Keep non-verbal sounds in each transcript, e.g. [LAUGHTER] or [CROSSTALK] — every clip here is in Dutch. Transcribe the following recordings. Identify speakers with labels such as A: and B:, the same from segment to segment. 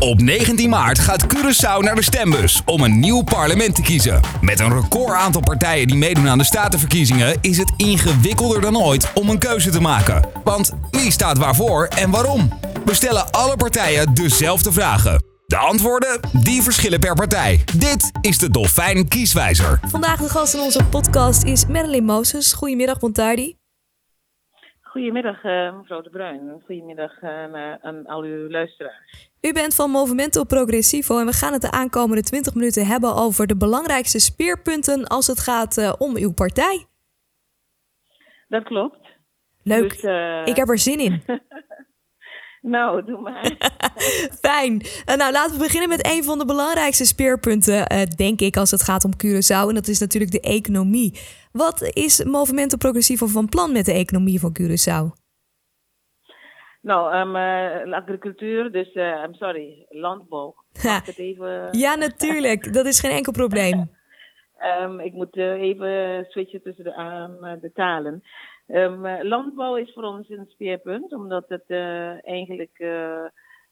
A: Op 19 maart gaat Curaçao naar de stembus om een nieuw parlement te kiezen. Met een record aantal partijen die meedoen aan de statenverkiezingen is het ingewikkelder dan ooit om een keuze te maken. Want wie staat waarvoor en waarom? We stellen alle partijen dezelfde vragen. De antwoorden, die verschillen per partij. Dit is de Dolfijn Kieswijzer.
B: Vandaag de gast in onze podcast is Marilyn Moses. Goedemiddag, Montardi.
C: Goedemiddag, uh, mevrouw De Bruin. Goedemiddag uh, aan al uw luisteraars.
B: U bent van Movimento Progressivo en we gaan het de aankomende 20 minuten hebben over de belangrijkste speerpunten als het gaat uh, om uw partij.
C: Dat klopt.
B: Leuk. Dus, Ik heb er zin in. [LAUGHS]
C: Nou, doe maar. [LAUGHS]
B: Fijn. Uh, nou, laten we beginnen met een van de belangrijkste speerpunten, denk ik, als het gaat om Curaçao. En dat is natuurlijk de economie. Wat is Movimento Progressivo van plan met de economie van Curaçao?
C: Nou, um, uh, agricultuur, dus, I'm sorry, landbouw. Mag het even...
B: ja, natuurlijk. Dat is geen enkel probleem.
C: um, [LAUGHS] ik moet even switchen tussen de, uh, de talen. Um, landbouw is voor ons een speerpunt, omdat het uh, eigenlijk uh,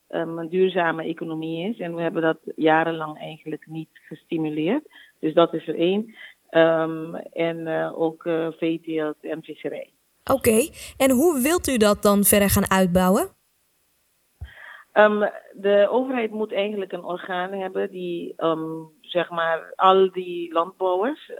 C: um, een duurzame economie is. En we hebben dat jarenlang eigenlijk niet gestimuleerd. Dus dat is er één. Um, en uh, ook veeteelt en visserij.
B: Oké, okay. en hoe wilt u dat dan verder gaan uitbouwen?
C: de overheid moet eigenlijk een orgaan hebben die zeg maar al die landbouwers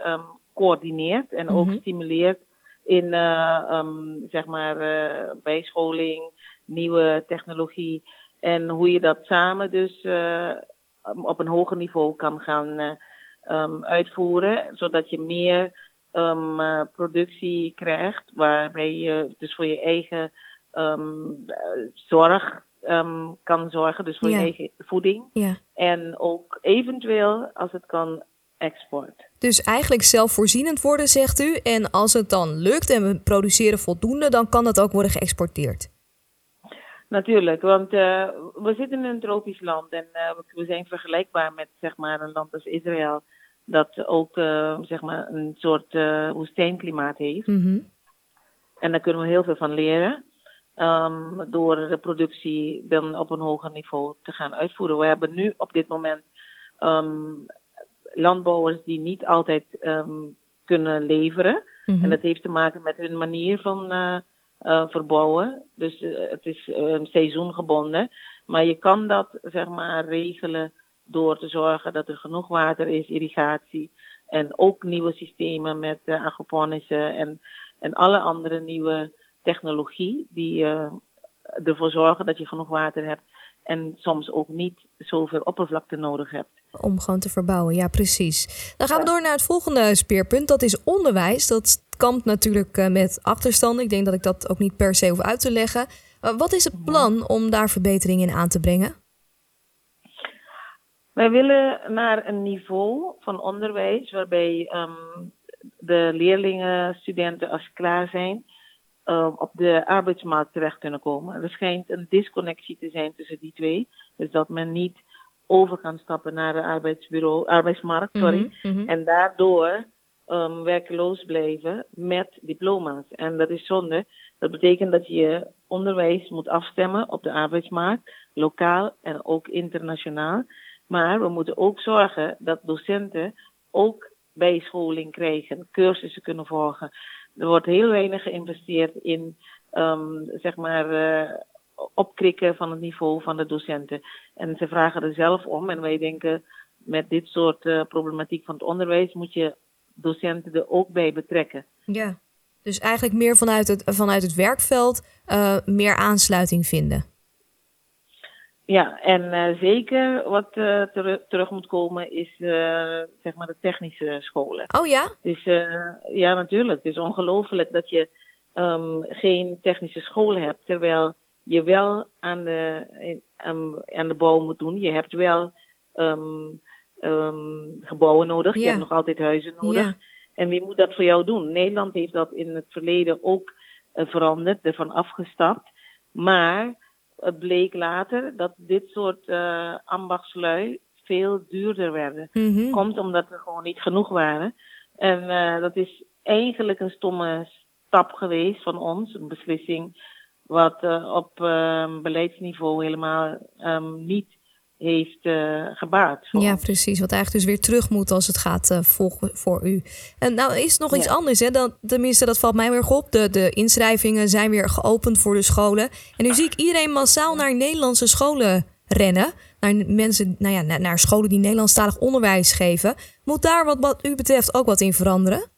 C: coördineert en ook mm -hmm. stimuleert in uh, um, zeg maar uh, bijscholing, nieuwe technologie en hoe je dat samen dus uh, op een hoger niveau kan gaan um, uitvoeren, zodat je meer um, productie krijgt, waarbij je dus voor je eigen zorg kan zorgen, dus voor ja. je eigen voeding.
B: Ja.
C: En ook eventueel, als het kan, export.
B: Dus eigenlijk zelfvoorzienend worden, zegt u. En als het dan lukt en we produceren voldoende, dan kan dat ook worden geëxporteerd.
C: Natuurlijk, want uh, we zitten in een tropisch land en uh, we zijn vergelijkbaar met zeg maar, een land als Israël, dat ook uh, zeg maar, een soort woestijnklimaat heeft.
B: Mm -hmm.
C: En daar kunnen we heel veel van leren. Um, door de productie dan op een hoger niveau te gaan uitvoeren. We hebben nu op dit moment um, landbouwers die niet altijd um, kunnen leveren. Mm -hmm. En dat heeft te maken met hun manier van uh, uh, verbouwen. Dus uh, het is seizoengebonden. Maar je kan dat zeg maar regelen door te zorgen dat er genoeg water is, irrigatie. En ook nieuwe systemen met aquaponische en, en alle andere nieuwe technologie die ervoor zorgen dat je genoeg water hebt. En soms ook niet zoveel oppervlakte nodig hebt.
B: Om gewoon te verbouwen, ja precies. Dan gaan we door naar het volgende speerpunt. Dat is onderwijs. Dat kampt natuurlijk eh, met achterstand. Ik denk dat ik dat ook niet per se hoef uit te leggen. Uh, wat is het plan om daar verbetering in aan te brengen?
C: Wij willen naar een niveau van onderwijs waarbij um, de leerlingen, studenten als ze klaar zijn, uh, op de arbeidsmarkt terecht kunnen komen. Er schijnt een disconnectie te zijn tussen die twee. Dus dat men niet over kan stappen naar de arbeidsbureau, arbeidsmarkt, sorry.
B: Mm -hmm.
C: En daardoor um, werkeloos blijven met diploma's. En dat is zonde. Dat betekent dat je onderwijs moet afstemmen op de arbeidsmarkt, lokaal en ook internationaal. Maar we moeten ook zorgen dat docenten ook bijscholing krijgen, cursussen kunnen volgen. Er wordt heel weinig geïnvesteerd in, um, zeg maar, uh, opkrikken van het niveau van de docenten. En ze vragen er zelf om. En wij denken, met dit soort uh, problematiek van het onderwijs moet je docenten er ook bij betrekken.
B: Ja, dus eigenlijk meer vanuit het, vanuit het werkveld uh, meer aansluiting vinden.
C: Ja, en uh, zeker wat uh, ter terug moet komen is uh, zeg maar de technische scholen.
B: Oh ja?
C: Dus ja, natuurlijk. Het is ongelooflijk dat je um, geen technische scholen hebt, terwijl je wel aan de, um, aan de bouw moet doen. Je hebt wel um, gebouwen nodig, ja. je hebt nog altijd huizen nodig.
B: Ja.
C: En wie moet dat voor jou doen? Nederland heeft dat in het verleden ook veranderd, ervan afgestapt. Maar het bleek later dat dit soort uh, ambachtslui veel duurder werden.
B: Mm -hmm.
C: Komt omdat er gewoon niet genoeg waren. En uh, dat is eigenlijk een stomme stap geweest van ons, een beslissing wat uh, op beleidsniveau helemaal um, niet heeft uh, gebaat.
B: Ja, precies. Wat eigenlijk dus weer terug moet als het gaat uh, voor, voor u. En nou is nog iets anders. Hè? Dan, tenminste, dat valt mij weer op. De, de inschrijvingen zijn weer geopend voor de scholen. En nu zie ik iedereen massaal naar Nederlandse scholen rennen. Naar mensen, nou ja, naar, naar scholen die Nederlandstalig onderwijs geven. Moet daar wat, wat u betreft ook wat in veranderen?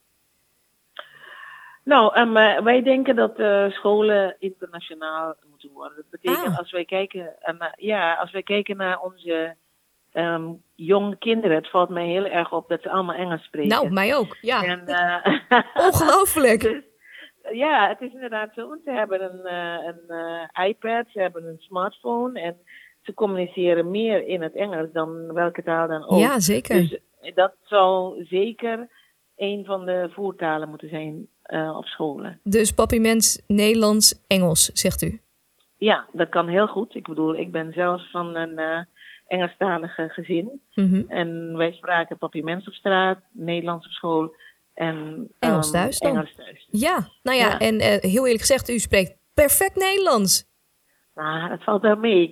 C: Nou, um, wij denken dat uh, scholen internationaal moeten worden. Dat betekent ah. als wij kijken, uh, ja, als wij kijken naar onze um, jonge kinderen, het valt mij heel erg op dat ze allemaal Engels spreken.
B: Nou, mij ook, ja. En, [LAUGHS] Ongelooflijk. [LAUGHS]
C: Dus, ja, het is inderdaad zo. Ze hebben een, een iPad, ze hebben een smartphone en ze communiceren meer in het Engels dan welke taal dan ook.
B: Ja, zeker.
C: Dus dat zou zeker een van de voertalen moeten zijn uh, op scholen.
B: Dus papiemens Nederlands, Engels, zegt u?
C: Ja, dat kan heel goed. Ik bedoel, ik ben zelfs van een uh, Engelstalige gezin.
B: Mm
C: En wij spraken papiemens op straat, Nederlands op school en
B: Engels um, thuis dan?
C: Engels thuis.
B: Ja, nou ja, ja. en uh, heel eerlijk gezegd, u spreekt perfect Nederlands.
C: Nou, dat valt wel mee.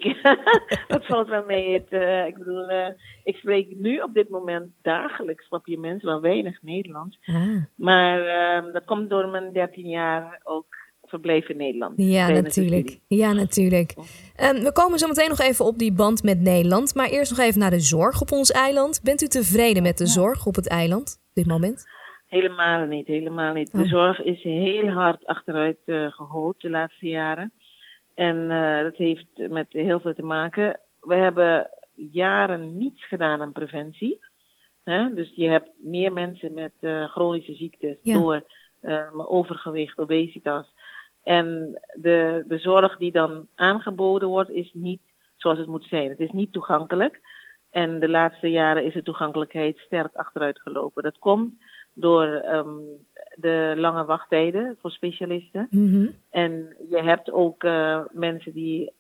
C: [LAUGHS] dat valt wel mee. Het, uh, ik bedoel, uh, ik spreek nu op dit moment dagelijks papier wel weinig Nederlands.
B: Ah.
C: Maar uh, dat komt door mijn 13 jaar ook verbleven in Nederland.
B: Ja, natuurlijk. Ja, natuurlijk. Um, we komen zo meteen nog even op die band met Nederland. Maar eerst nog even naar de zorg op ons eiland. Bent u tevreden met de zorg op het eiland op dit moment?
C: Helemaal niet, helemaal niet. De oh. zorg is heel hard achteruit uh, gehoord de laatste jaren. En uh, dat heeft met heel veel te maken. We hebben jaren niets gedaan aan preventie. Hè? Dus je hebt meer mensen met uh, chronische ziektes ja. door uh, overgewicht, obesitas. En de, de zorg die dan aangeboden wordt, is niet zoals het moet zijn. Het is niet toegankelijk. En de laatste jaren is de toegankelijkheid sterk achteruit gelopen. Dat komt door um, de lange wachttijden voor specialisten.
B: Mm-hmm.
C: En je hebt ook uh, mensen die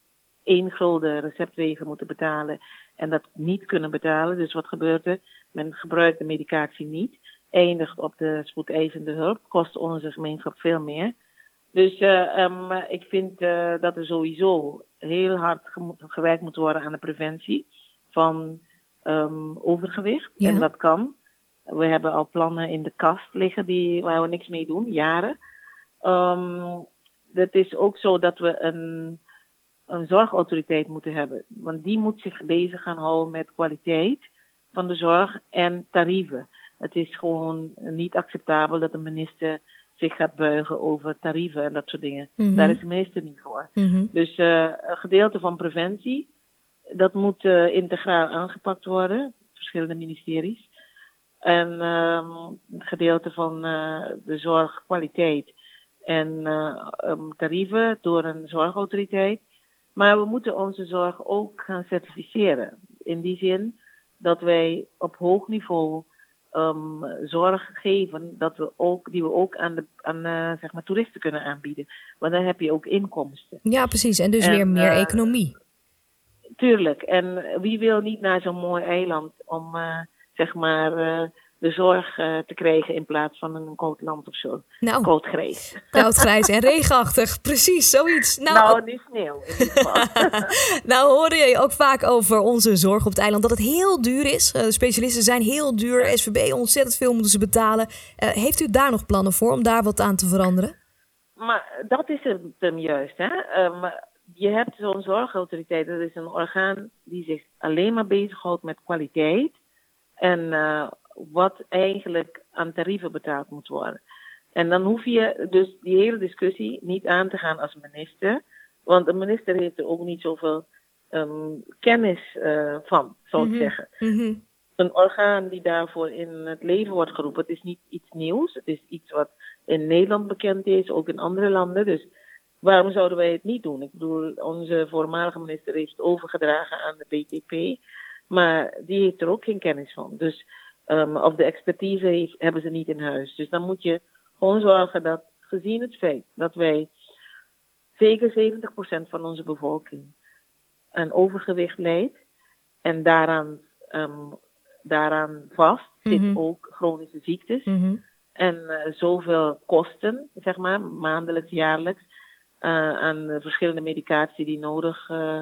C: één gulden receptwegen moeten betalen en dat niet kunnen betalen. Dus wat gebeurt er? Men gebruikt de medicatie niet, eindigt op de spoedeisende hulp, kost onze gemeenschap veel meer. Dus uh, um, ik vind uh, dat er sowieso heel hard gewerkt moet worden aan de preventie van um, overgewicht.
B: Ja.
C: En dat kan. We hebben al plannen in de kast liggen die, waar we niks mee doen, jaren. Um, het is ook zo dat we een, een zorgautoriteit moeten hebben. Want die moet zich bezig gaan houden met kwaliteit van de zorg en tarieven. Het is gewoon niet acceptabel dat de minister zich gaat buigen over tarieven en dat soort dingen.
B: Mm-hmm.
C: Daar is de minister niet voor.
B: Mm-hmm.
C: Dus uh, een gedeelte van preventie, dat moet uh, integraal aangepakt worden, verschillende ministeries. En um, een gedeelte van uh, de zorgkwaliteit en um, tarieven door een zorgautoriteit. Maar we moeten onze zorg ook gaan certificeren. In die zin dat wij op hoog niveau um, zorg geven dat we ook, die we ook aan, de, aan uh, zeg maar toeristen kunnen aanbieden. Want dan heb je ook inkomsten.
B: Ja, precies. En dus en, weer meer uh, economie.
C: Tuurlijk. En wie wil niet naar zo'n mooi eiland om uh, zeg maar uh, de zorg uh, te krijgen in plaats van een koud land of zo.
B: Nou,
C: koud grijs.
B: Koud [LAUGHS] grijs en regenachtig, precies, zoiets.
C: Nou, nou niet sneeuw in ieder geval. [LAUGHS]
B: nou hoor je ook vaak over onze zorg op het eiland, dat het heel duur is. Uh, specialisten zijn heel duur, SVB ontzettend veel moeten ze betalen. Heeft u daar nog plannen voor om daar wat aan te veranderen?
C: Maar dat is het hem juist. Hè? Um, je hebt zo'n zorgautoriteit, dat is een orgaan die zich alleen maar bezighoudt met kwaliteit. En uh, wat eigenlijk aan tarieven betaald moet worden. En dan hoef je dus die hele discussie niet aan te gaan als minister. Want een minister heeft er ook niet zoveel um, kennis uh, van, zou ik
B: mm-hmm.
C: zeggen.
B: Mm-hmm.
C: Een orgaan die daarvoor in het leven wordt geroepen, het is niet iets nieuws. Het is iets wat in Nederland bekend is, ook in andere landen. Dus waarom zouden wij het niet doen? Ik bedoel, onze voormalige minister heeft het overgedragen aan de BTP. Maar die heeft er ook geen kennis van. Dus um, of de expertise heeft, hebben ze niet in huis. Dus dan moet je gewoon zorgen dat, gezien het feit dat wij zeker 70% van onze bevolking een overgewicht leidt en daaraan, um, daaraan vast zit
B: Mhm.
C: ook chronische ziektes
B: Mhm.
C: en uh, zoveel kosten, zeg maar, maandelijks, jaarlijks, uh, aan verschillende medicatie die nodig uh,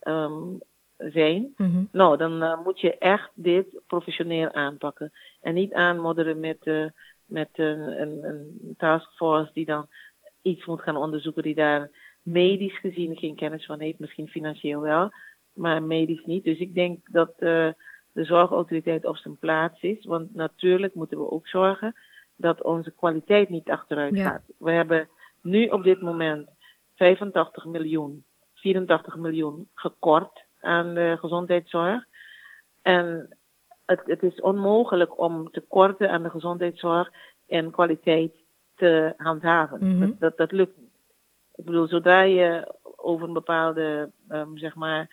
C: um, zijn,
B: Mhm.
C: nou, dan eh, moet je echt dit professioneel aanpakken. En niet aanmodderen met, eh, met een, een, een taskforce die dan iets moet gaan onderzoeken die daar medisch gezien geen kennis van heeft, misschien financieel wel, maar medisch niet. Dus ik denk dat eh, de zorgautoriteit op zijn plaats is, want natuurlijk moeten we ook zorgen dat onze kwaliteit niet achteruit
B: Ja.
C: gaat. We hebben nu op dit moment 85 miljoen, 84 miljoen gekort aan de gezondheidszorg. En het, het is onmogelijk om te korten aan de gezondheidszorg en kwaliteit te handhaven.
B: Mhm.
C: dat, dat, dat lukt niet. Ik bedoel, zodra je over een bepaalde, ehm, zeg maar,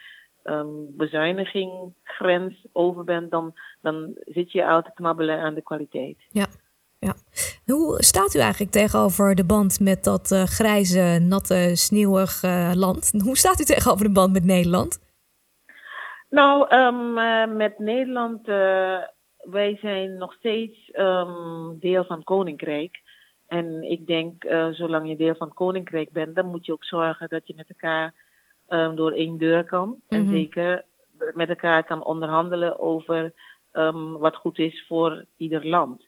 C: bezuiniginggrens over bent, dan, dan zit je al te knabbelen aan de kwaliteit.
B: Ja. ja. Hoe staat u eigenlijk tegenover de band met dat eh, grijze, natte, sneeuwig eh, land? Hoe staat u tegenover de band met Nederland?
C: Nou, ehm, eh, met Nederland, eh, wij zijn nog steeds ehm, deel van Koninkrijk. En ik denk, eh, zolang je deel van Koninkrijk bent, dan moet je ook zorgen dat je met elkaar ehm, door één deur kan. En
B: Mhm.
C: zeker met elkaar kan onderhandelen over wat goed is voor ieder land.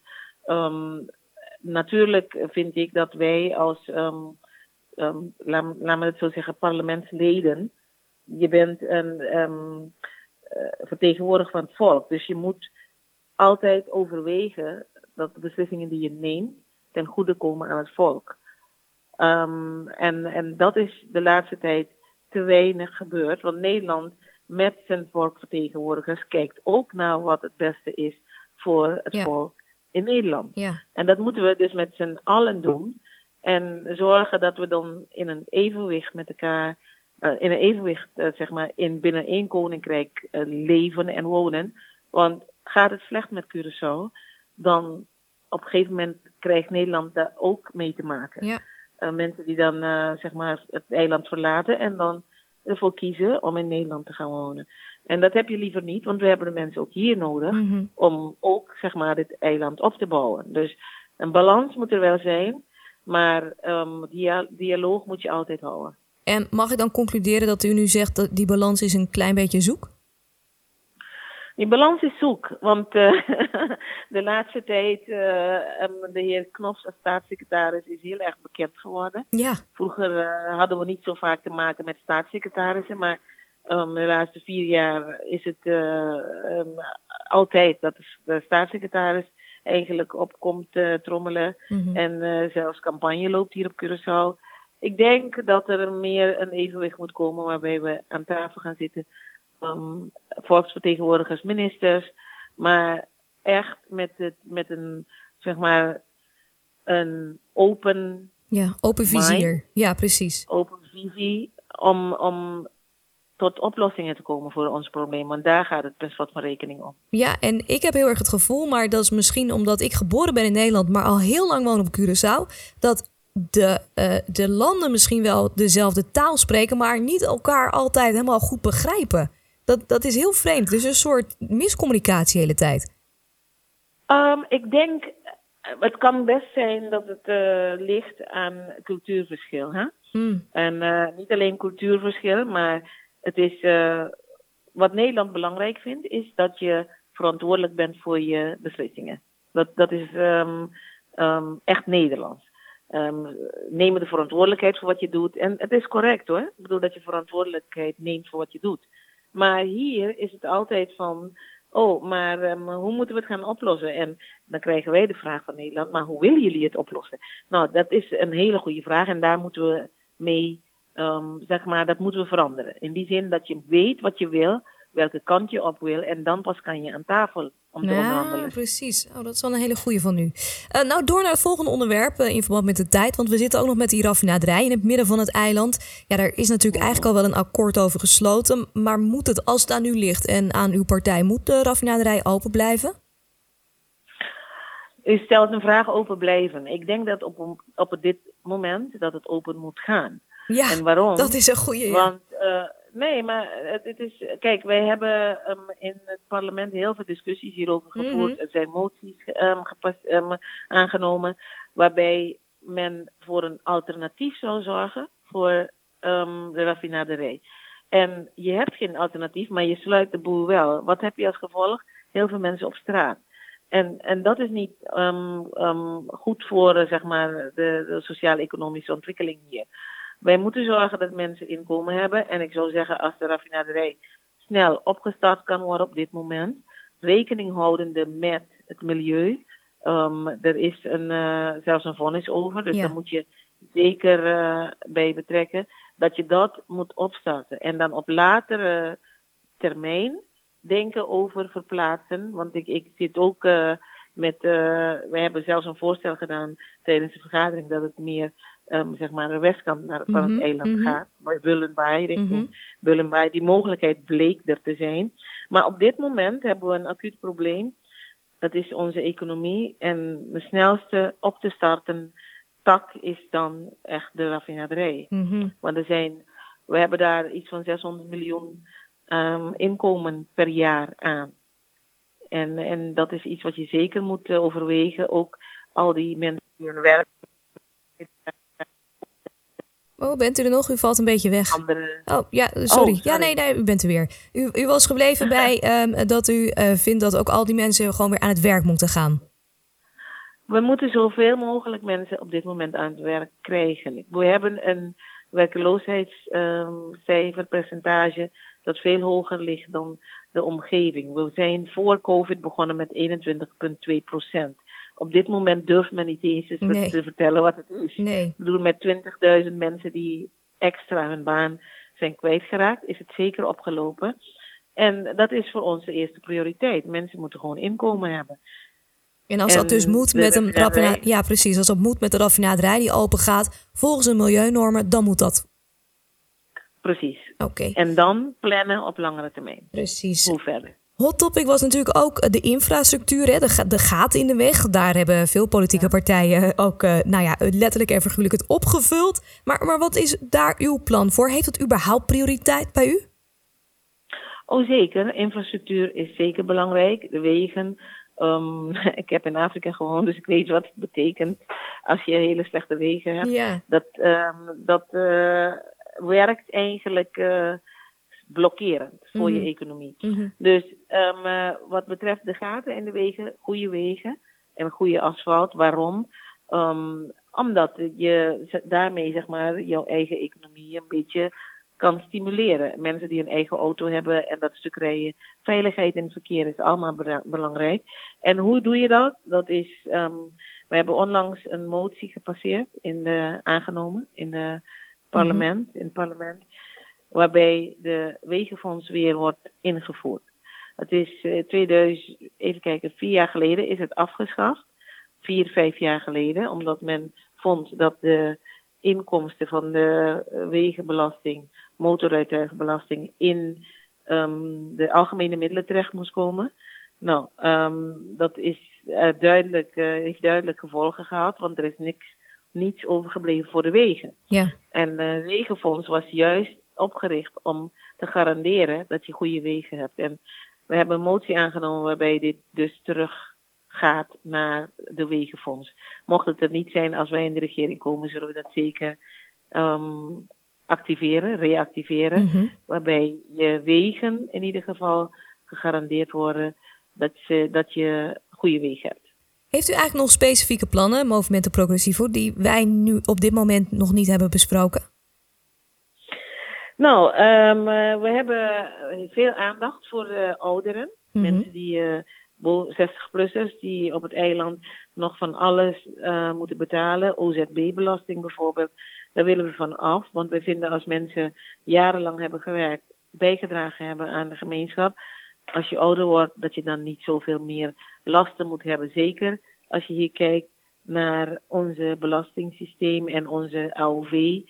C: Natuurlijk vind ik dat wij als, laat, laat me het zo zeggen, parlementsleden, je bent een ehm, eh, vertegenwoordiger van het volk. Dus je moet altijd overwegen dat de beslissingen die je neemt ten goede komen aan het volk. Ehm, en, en dat is de laatste tijd te weinig gebeurd. Want Nederland met zijn volkvertegenwoordigers kijkt ook naar wat het beste is voor het
B: Ja.
C: volk in Nederland.
B: Ja,
C: En dat moeten we dus met z'n allen doen. En zorgen dat we dan in een evenwicht met elkaar, in een evenwicht, eh, zeg maar, in binnen één koninkrijk eh, leven en wonen. Want gaat het slecht met Curaçao, dan op een gegeven moment krijgt Nederland daar ook mee te maken.
B: ja.
C: Eh, mensen die dan, eh, zeg maar, het eiland verlaten en dan ervoor kiezen om in Nederland te gaan wonen. En dat heb je liever niet, want we hebben de mensen ook hier nodig
B: Mhm.
C: om ook zeg maar dit eiland op te bouwen. Dus een balans moet er wel zijn, maar dia- dialoog moet je altijd houden.
B: En mag ik dan concluderen dat u nu zegt dat die balans is een klein beetje zoek?
C: Die balans is zoek, want eh, [LAUGHS] de laatste tijd, em, de heer Knofs als staatssecretaris is heel erg bekend geworden.
B: Ja,
C: Vroeger eh, hadden we niet zo vaak te maken met staatssecretarissen, maar ehm, de laatste vier jaar is het eh, em, altijd dat de- staatssecretaris eigenlijk opkomt trommelen
B: Mhm.
C: en zelfs campagne loopt hier op Curaçao. Ik denk dat er meer een evenwicht moet komen waarbij we aan tafel gaan zitten. ehm, volksvertegenwoordigers, ministers, maar echt met, het, met een, zeg maar, een open
B: ja open vizier. Ja, precies.
C: open visie om, om tot oplossingen te komen voor ons probleem. Want daar gaat het best wat van rekening om.
B: Ja, en ik heb heel erg het gevoel, maar dat is misschien omdat ik geboren ben in Nederland, maar al heel lang woon op Curaçao, dat de, eh, de landen misschien wel dezelfde taal spreken, maar niet elkaar altijd helemaal goed begrijpen. Dat, dat is heel vreemd. Dus een soort miscommunicatie de hele tijd.
C: Ehm, ik denk, eh, het kan best zijn dat het eh, ligt aan cultuurverschil. Hè?
B: Hmm.
C: En niet alleen cultuurverschil, maar het is wat Nederland belangrijk vindt, is dat je verantwoordelijk bent voor je beslissingen. Dat, dat is ehm, ehm, echt Nederlands. Ehm neem de verantwoordelijkheid voor wat je doet. En het is correct hoor. Ik bedoel dat je verantwoordelijkheid neemt voor wat je doet. Maar hier is het altijd van, oh, maar ehm, hoe moeten we het gaan oplossen? En dan krijgen wij de vraag van Nederland, maar hoe willen jullie het oplossen? Nou, dat is een hele goede vraag en daar moeten we mee, ehm, zeg maar, dat moeten we veranderen. In die zin dat je weet wat je wil, welke kant je op wil en dan pas kan je aan tafel om te
B: Ja,
C: onderhandelen.
B: precies. Oh, dat is wel een hele goede van u. Eh, nou, door naar het volgende onderwerp eh, in verband met de tijd. Want we zitten ook nog met die raffinaderij in het midden van het eiland. Ja, daar is natuurlijk eigenlijk al wel een akkoord over gesloten. Maar moet het, als het aan u ligt en aan uw partij, moet de raffinaderij open blijven?
C: U stelt een vraag open blijven. Ik denk dat op, op dit moment dat het open moet gaan.
B: Ja,
C: en waarom?
B: dat is een goede. Ja.
C: Want eh, nee, maar het, het is. Kijk, wij hebben ehm, in het parlement heel veel discussies hierover gevoerd.
B: Mhm.
C: Er zijn moties ehm, gepas- ehm, aangenomen waarbij men voor een alternatief zou zorgen voor de raffinaderij. En je hebt geen alternatief, maar je sluit de boel wel. Wat heb je als gevolg? Heel veel mensen op straat. En, en dat is niet um, um, goed voor uh, zeg maar, de, de sociaal-economische ontwikkeling hier. Wij moeten zorgen dat mensen inkomen hebben. En ik zou zeggen, als de raffinaderij snel opgestart kan worden op dit moment, rekening houdende met het milieu. Um, er is een, uh, zelfs een vonnis over, dus ja. daar moet je zeker uh, bij betrekken dat je dat moet opstarten. En dan op latere termijn denken over verplaatsen. Want ik, ik zit ook uh, met, we hebben zelfs een voorstel gedaan tijdens de vergadering dat het meer, um, zeg maar, de westkant naar, van mm -hmm, het eiland mm -hmm. gaat. Bij Bullenbaai, richting mm -hmm. Bullenbaai. Die mogelijkheid bleek er te zijn. Maar op dit moment hebben we een acuut probleem. Dat is onze economie. En de snelste op te starten tak is dan echt de raffinaderij.
B: Mhm.
C: Want er zijn, we hebben daar iets van 600 miljoen um, inkomen per jaar aan. En, en dat is iets wat je zeker moet uh, overwegen. Ook al die mensen die hun werk.
B: Oh, bent u er nog? U valt een beetje weg.
C: Andere...
B: Oh, ja, sorry. Oh, sorry. Ja, nee, nee, u bent er weer. U, u was gebleven bij um, [LAUGHS] dat u uh, vindt dat ook al die mensen gewoon weer aan het werk moeten gaan.
C: We moeten zoveel mogelijk mensen op dit moment aan het werk krijgen. We hebben een werkloosheidscijferpercentage um, dat veel hoger ligt dan de omgeving. We zijn voor COVID begonnen met 21,2 procent. Op dit moment durft men niet eens eens nee. te vertellen wat het is.
B: Nee.
C: Ik bedoel, met 20.000 mensen die extra hun baan zijn kwijtgeraakt, is het zeker opgelopen. En dat is voor ons de eerste prioriteit. Mensen moeten gewoon inkomen hebben.
B: En als en dat dus moet met een raffinaderij, ja precies, als dat moet met de raffinaderij die open gaat volgens de milieunormen, dan moet dat.
C: Precies.
B: Oké. Okay.
C: En dan plannen op langere termijn.
B: Precies.
C: Hoe verder.
B: Hot topic was natuurlijk ook de infrastructuur, hè? De, de gaten in de weg. Daar hebben veel politieke partijen ook uh, nou ja, letterlijk en figuurlijk het opgevuld. Maar, maar wat is daar uw plan voor? Heeft het überhaupt prioriteit bij u?
C: Oh zeker, infrastructuur is zeker belangrijk. De wegen, Um, [LAUGHS] ik heb in Afrika gewoond, dus ik weet wat het betekent als je hele slechte wegen hebt.
B: Ja.
C: Dat, um, dat uh, werkt eigenlijk uh, blokkerend voor
B: Mhm.
C: je economie.
B: Mhm.
C: Dus um, uh, wat betreft de gaten in de wegen, goede wegen en goede asfalt. Waarom? Um, omdat je daarmee zeg maar jouw eigen economie een beetje kan stimuleren. Mensen die een eigen auto hebben en dat stuk rijden. Veiligheid in het verkeer is allemaal belangrijk. En hoe doe je dat? Dat is, um, we hebben onlangs een motie gepasseerd, in de, aangenomen in het parlement, mm-hmm. in het parlement, waarbij de wegenfonds weer wordt ingevoerd. Het is uh, 2000, even kijken, vier jaar geleden is het afgeschaft. Vier, vijf jaar geleden, omdat men vond dat de inkomsten van de wegenbelasting, motorrijtuigenbelasting, in um, de algemene middelen terecht moest komen. Nou, um, dat is uh, duidelijk, uh, heeft duidelijk gevolgen gehad, want er is niks, niets overgebleven voor de wegen.
B: Ja.
C: En de uh, wegenfonds was juist opgericht om te garanderen dat je goede wegen hebt. En we hebben een motie aangenomen waarbij dit dus terug gaat naar de wegenfonds. Mocht het er niet zijn als wij in de regering komen, zullen we dat zeker um, activeren, reactiveren.
B: Mm-hmm.
C: Waarbij je wegen in ieder geval gegarandeerd worden dat, ze, dat je goede wegen hebt.
B: Heeft u eigenlijk nog specifieke plannen, Movimento Progressivo, die wij nu op dit moment nog niet hebben besproken?
C: Nou, um, we hebben veel aandacht voor de ouderen.
B: Mm-hmm.
C: Mensen die uh, 60-plussers die op het eiland nog van alles uh, moeten betalen. OZB-belasting bijvoorbeeld. Daar willen we van af. Want we vinden als mensen jarenlang hebben gewerkt, bijgedragen hebben aan de gemeenschap. Als je ouder wordt, dat je dan niet zoveel meer lasten moet hebben. Zeker als je hier kijkt naar onze belastingssysteem en onze AOV,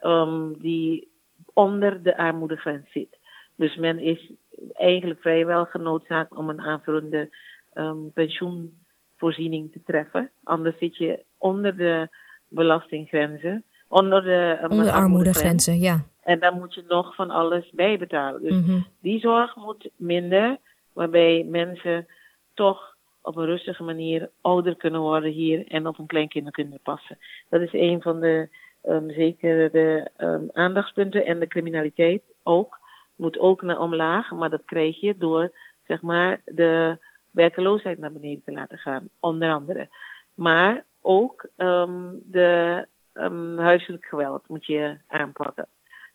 C: um, die onder de armoedegrens zit. Dus men is eigenlijk vrijwel genoodzaakt om een aanvullende um, pensioenvoorziening te treffen. Anders zit je onder de belastinggrenzen, onder de, um,
B: onder de armoedegrenzen, ja.
C: En dan moet je nog van alles bijbetalen. Dus
B: mm-hmm.
C: die zorg moet minder, waarbij mensen toch op een rustige manier ouder kunnen worden hier en op hun kleinkinderen kunnen passen. Dat is een van de um, zeker de um, aandachtspunten en de criminaliteit ook. moet ook naar omlaag, maar dat krijg je door zeg maar, de werkeloosheid naar beneden te laten gaan, onder andere. Maar ook um, de um, huiselijk geweld moet je aanpakken.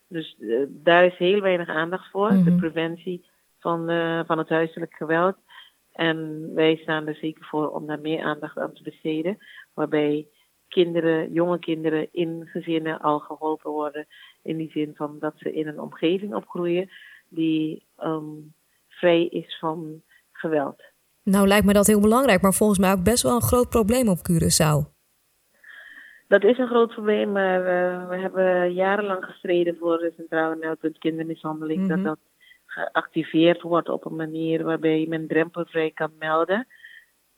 C: Dus uh, daar is heel weinig aandacht voor, mm -hmm. de preventie van, uh, van het huiselijk geweld. En wij staan er zeker voor om daar meer aandacht aan te besteden, waarbij kinderen, jonge kinderen in gezinnen al geholpen worden. In die zin van dat ze in een omgeving opgroeien die um, vrij is van geweld.
B: Nou lijkt me dat heel belangrijk, maar volgens mij ook best wel een groot probleem op Curaçao.
C: Dat is een groot probleem, maar uh, we hebben jarenlang gestreden voor het Centraal Meldpunt Kindermishandeling. Mm -hmm. Dat dat geactiveerd wordt op een manier waarbij men drempelvrij kan melden.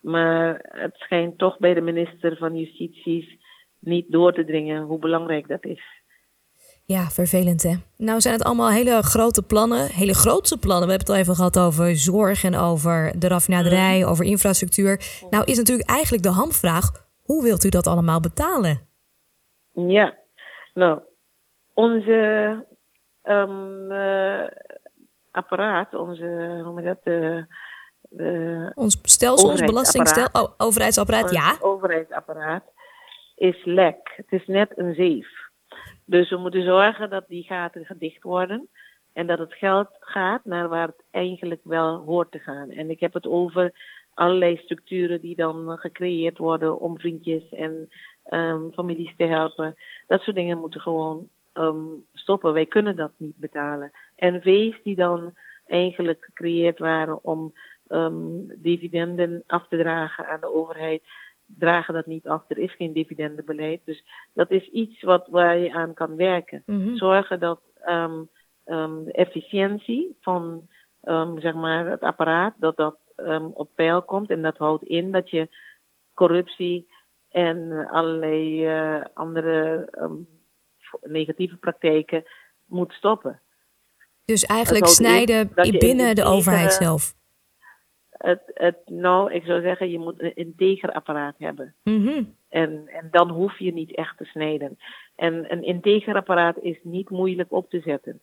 C: Maar het schijnt toch bij de minister van Justitie niet door te dringen hoe belangrijk dat is.
B: Ja, vervelend hè. Nou zijn het allemaal hele grote plannen, hele grootse plannen. We hebben het al even gehad over zorg en over de raffinaderij, over infrastructuur. Nou is natuurlijk eigenlijk de hamvraag, hoe wilt u dat allemaal betalen?
C: Ja, nou, onze um, uh, apparaat, onze, hoe noem je dat, de
B: ons stelsel, ons belastingstelsel, oh, overheidsapparaat, ja.
C: overheidsapparaat is lek. Het is net een zeef. Dus we moeten zorgen dat die gaten gedicht worden. En dat het geld gaat naar waar het eigenlijk wel hoort te gaan. En ik heb het over allerlei structuren die dan gecreëerd worden om vriendjes en um, families te helpen. Dat soort dingen moeten gewoon um, stoppen. Wij kunnen dat niet betalen. En wees die dan eigenlijk gecreëerd waren om um, dividenden af te dragen aan de overheid, dragen dat niet af. Er is geen dividendenbeleid. Dus dat is iets wat, waar je aan kan werken. Mm-hmm. Zorgen dat um, um, de efficiëntie van zeg maar het apparaat, dat dat op peil komt. En dat houdt in dat je corruptie en allerlei uh, andere negatieve praktijken moet stoppen.
B: Dus eigenlijk snijden binnen de overheid zelf
C: het, het, nou, ik zou zeggen, je moet een integer apparaat hebben.
B: Mm-hmm.
C: En, en dan hoef je niet echt te snijden. En een integer apparaat is niet moeilijk op te zetten.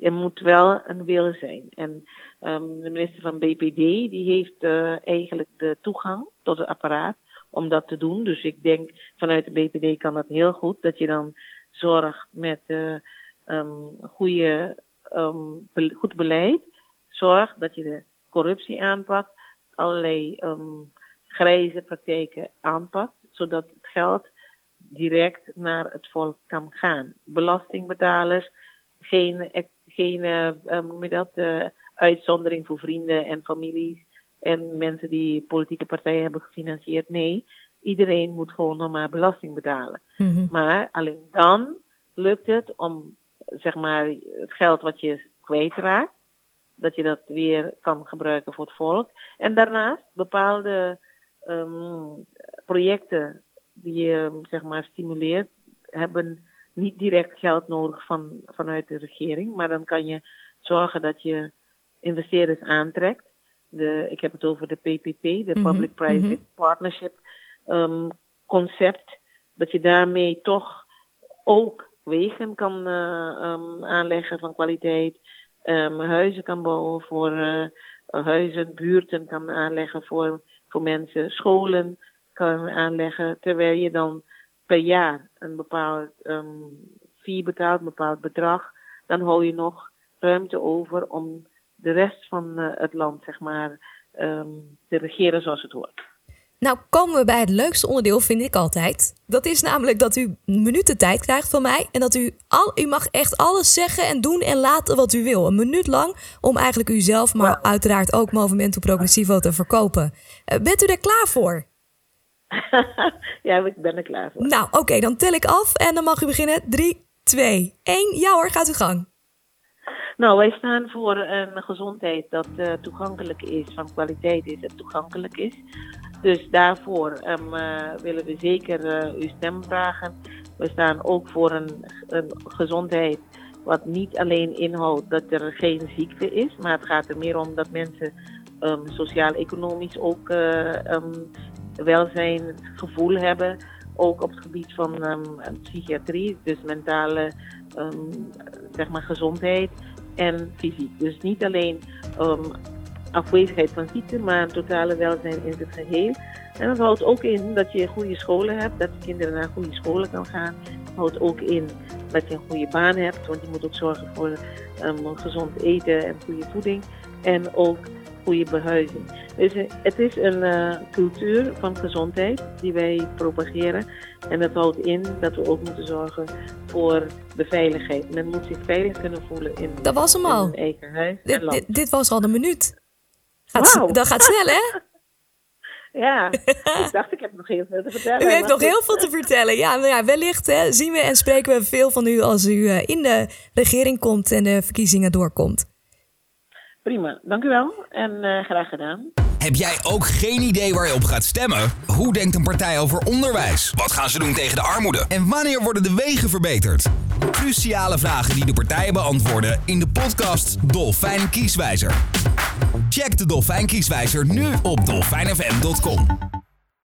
C: Er moet wel een wil zijn. En um, de minister van BPD die heeft uh, eigenlijk de toegang tot het apparaat om dat te doen. Dus ik denk vanuit de BPD kan dat heel goed. Dat je dan zorgt met uh, um, goede, um, be goed beleid. Zorg dat je de corruptie aanpakt, allerlei um, grijze praktijken aanpakt, zodat het geld direct naar het volk kan gaan. Belastingbetalers, geen, geen uh, dat, uh, uitzondering voor vrienden en families en mensen die politieke partijen hebben gefinancierd. Nee, iedereen moet gewoon normaal belasting betalen.
B: Mm-hmm.
C: Maar alleen dan lukt het om zeg maar, het geld wat je kwijtraakt, dat je dat weer kan gebruiken voor het volk. En daarnaast bepaalde um, projecten die je zeg maar stimuleert, hebben niet direct geld nodig van, vanuit de regering, maar dan kan je zorgen dat je investeerders aantrekt. De, ik heb het over de PPP, de
B: Mhm,
C: Public-Private
B: mhm.
C: Partnership um, concept. Dat je daarmee toch ook wegen kan uh, um, aanleggen van kwaliteit um, huizen kan bouwen voor uh, huizen, buurten kan aanleggen voor, voor mensen, scholen kan aanleggen, terwijl je dan per jaar een bepaald um, fee betaalt, een bepaald bedrag, dan hou je nog ruimte over om de rest van uh, het land, zeg maar, um, te regeren zoals het hoort.
B: Nou komen we bij het leukste onderdeel, vind ik altijd. Dat is namelijk dat u minuten tijd krijgt van mij. En dat u al, u mag echt alles zeggen en doen en laten wat u wil. Een minuut lang om eigenlijk uzelf, maar uiteraard ook Movimento Progressivo te verkopen. Uh, bent u er klaar voor? [LAUGHS]
C: ja, ik ben er klaar voor.
B: Nou, oké, dan tel ik af en dan mag u beginnen. 3, 2, 1. Ja hoor, gaat uw gang.
C: Nou, wij staan voor een gezondheid dat uh, toegankelijk is, van kwaliteit is en toegankelijk is. Dus daarvoor um, uh, willen we zeker uh, uw stem vragen. We staan ook voor een, een, gezondheid wat niet alleen inhoudt dat er geen ziekte is, maar het gaat er meer om dat mensen um, sociaal-economisch ook um, welzijn, gevoel hebben. Ook op het gebied van psychiatrie, dus mentale zeg maar gezondheid. En fysiek. Dus niet alleen um, afwezigheid van ziekte, maar totale welzijn in het geheel. En dat houdt ook in dat je goede scholen hebt, dat je kinderen naar goede scholen kan gaan. Het houdt ook in dat je een goede baan hebt, want je moet ook zorgen voor um, gezond eten en goede voeding. En ook goede behuizing. Dus eh, het is een uh, cultuur van gezondheid die wij propageren. En dat houdt in dat we ook moeten zorgen voor de veiligheid. Men moet zich veilig kunnen voelen in,
B: dat was hem al.
C: eigen huis
B: dit, was al de minuut. Gaat,
C: Wow.
B: Dat gaat snel, hè? [LAUGHS]
C: Ja, [LAUGHS] ik dacht ik heb nog heel veel te vertellen.
B: U heeft nog heel veel te vertellen. Ja, nou ja wellicht hè, zien we en spreken we veel van u als u uh, in de regering komt en de verkiezingen doorkomt.
C: Prima, dank u wel en uh, graag gedaan.
A: Heb jij ook geen idee waar je op gaat stemmen? Hoe denkt een partij over onderwijs? Wat gaan ze doen tegen de armoede? En wanneer worden de wegen verbeterd? Cruciale vragen die de partijen beantwoorden in de podcast Dolfijn Kieswijzer. Check de Dolfijn Kieswijzer nu op dolfijnfm.com.